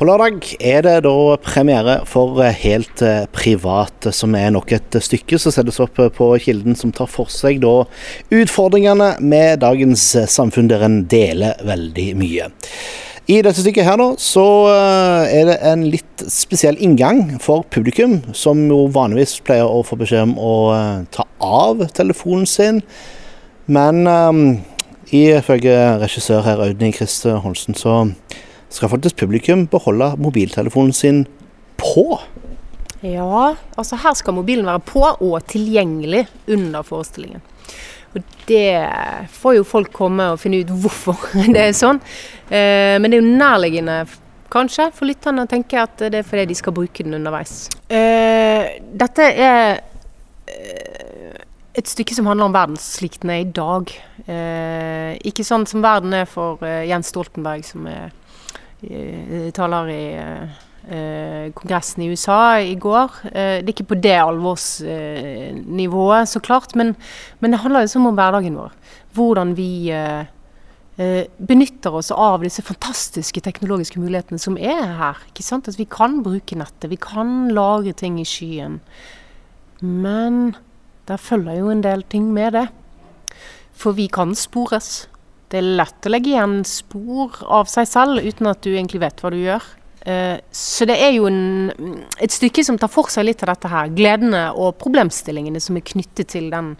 På lørdag er det da premiere for Helt eh, privat, som er nok et stykke som settes opp på Kilden, som tar for seg da utfordringene med dagens samfunn, der en deler veldig mye. I dette stykket her da, så eh, er det en litt spesiell inngang for publikum, som jo vanligvis pleier å få beskjed om å eh, ta av telefonen sin. Men um, ifølge regissør her, Audun Christer Holsten, så skal faktisk publikum beholde mobiltelefonen sin på. Ja, altså her skal mobilen være på og tilgjengelig under forestillingen. Og det får jo folk komme og finne ut hvorfor det er sånn. Eh, men det er jo nærliggende kanskje for lytterne å tenke at det er fordi de skal bruke den underveis. Eh, dette er eh, et stykke som handler om verden slik den er i dag. Eh, ikke sånn som verden er for eh, Jens Stoltenberg, som er Eh, taler i eh, Kongressen i USA i går. Eh, det er ikke på det alvorsnivået, så klart, men, men, det handler liksom om hverdagen vår. Hvordan vi benytter oss av disse fantastiske teknologiske mulighetene som er her. ikke sant? At vi kan bruke nettet, vi kan lagre ting i skyen. Men der følger jo en del ting med det. For vi kan spores. Det er lett å legge igjen spor av seg selv uten at du egentlig vet hva du gjør. Eh, så det er jo en, et stykke som tar for seg litt av dette her. Gledene og problemstillingene som er knyttet til den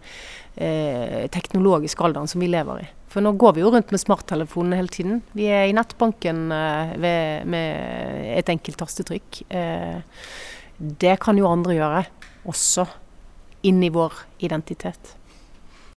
eh, teknologiske alderen som vi lever i. For nå går vi jo rundt med smarttelefonene hele tiden. Vi er i nettbanken eh, ved, med et enkelt tastetrykk. Eh, det kan jo andre gjøre også inni vår identitet.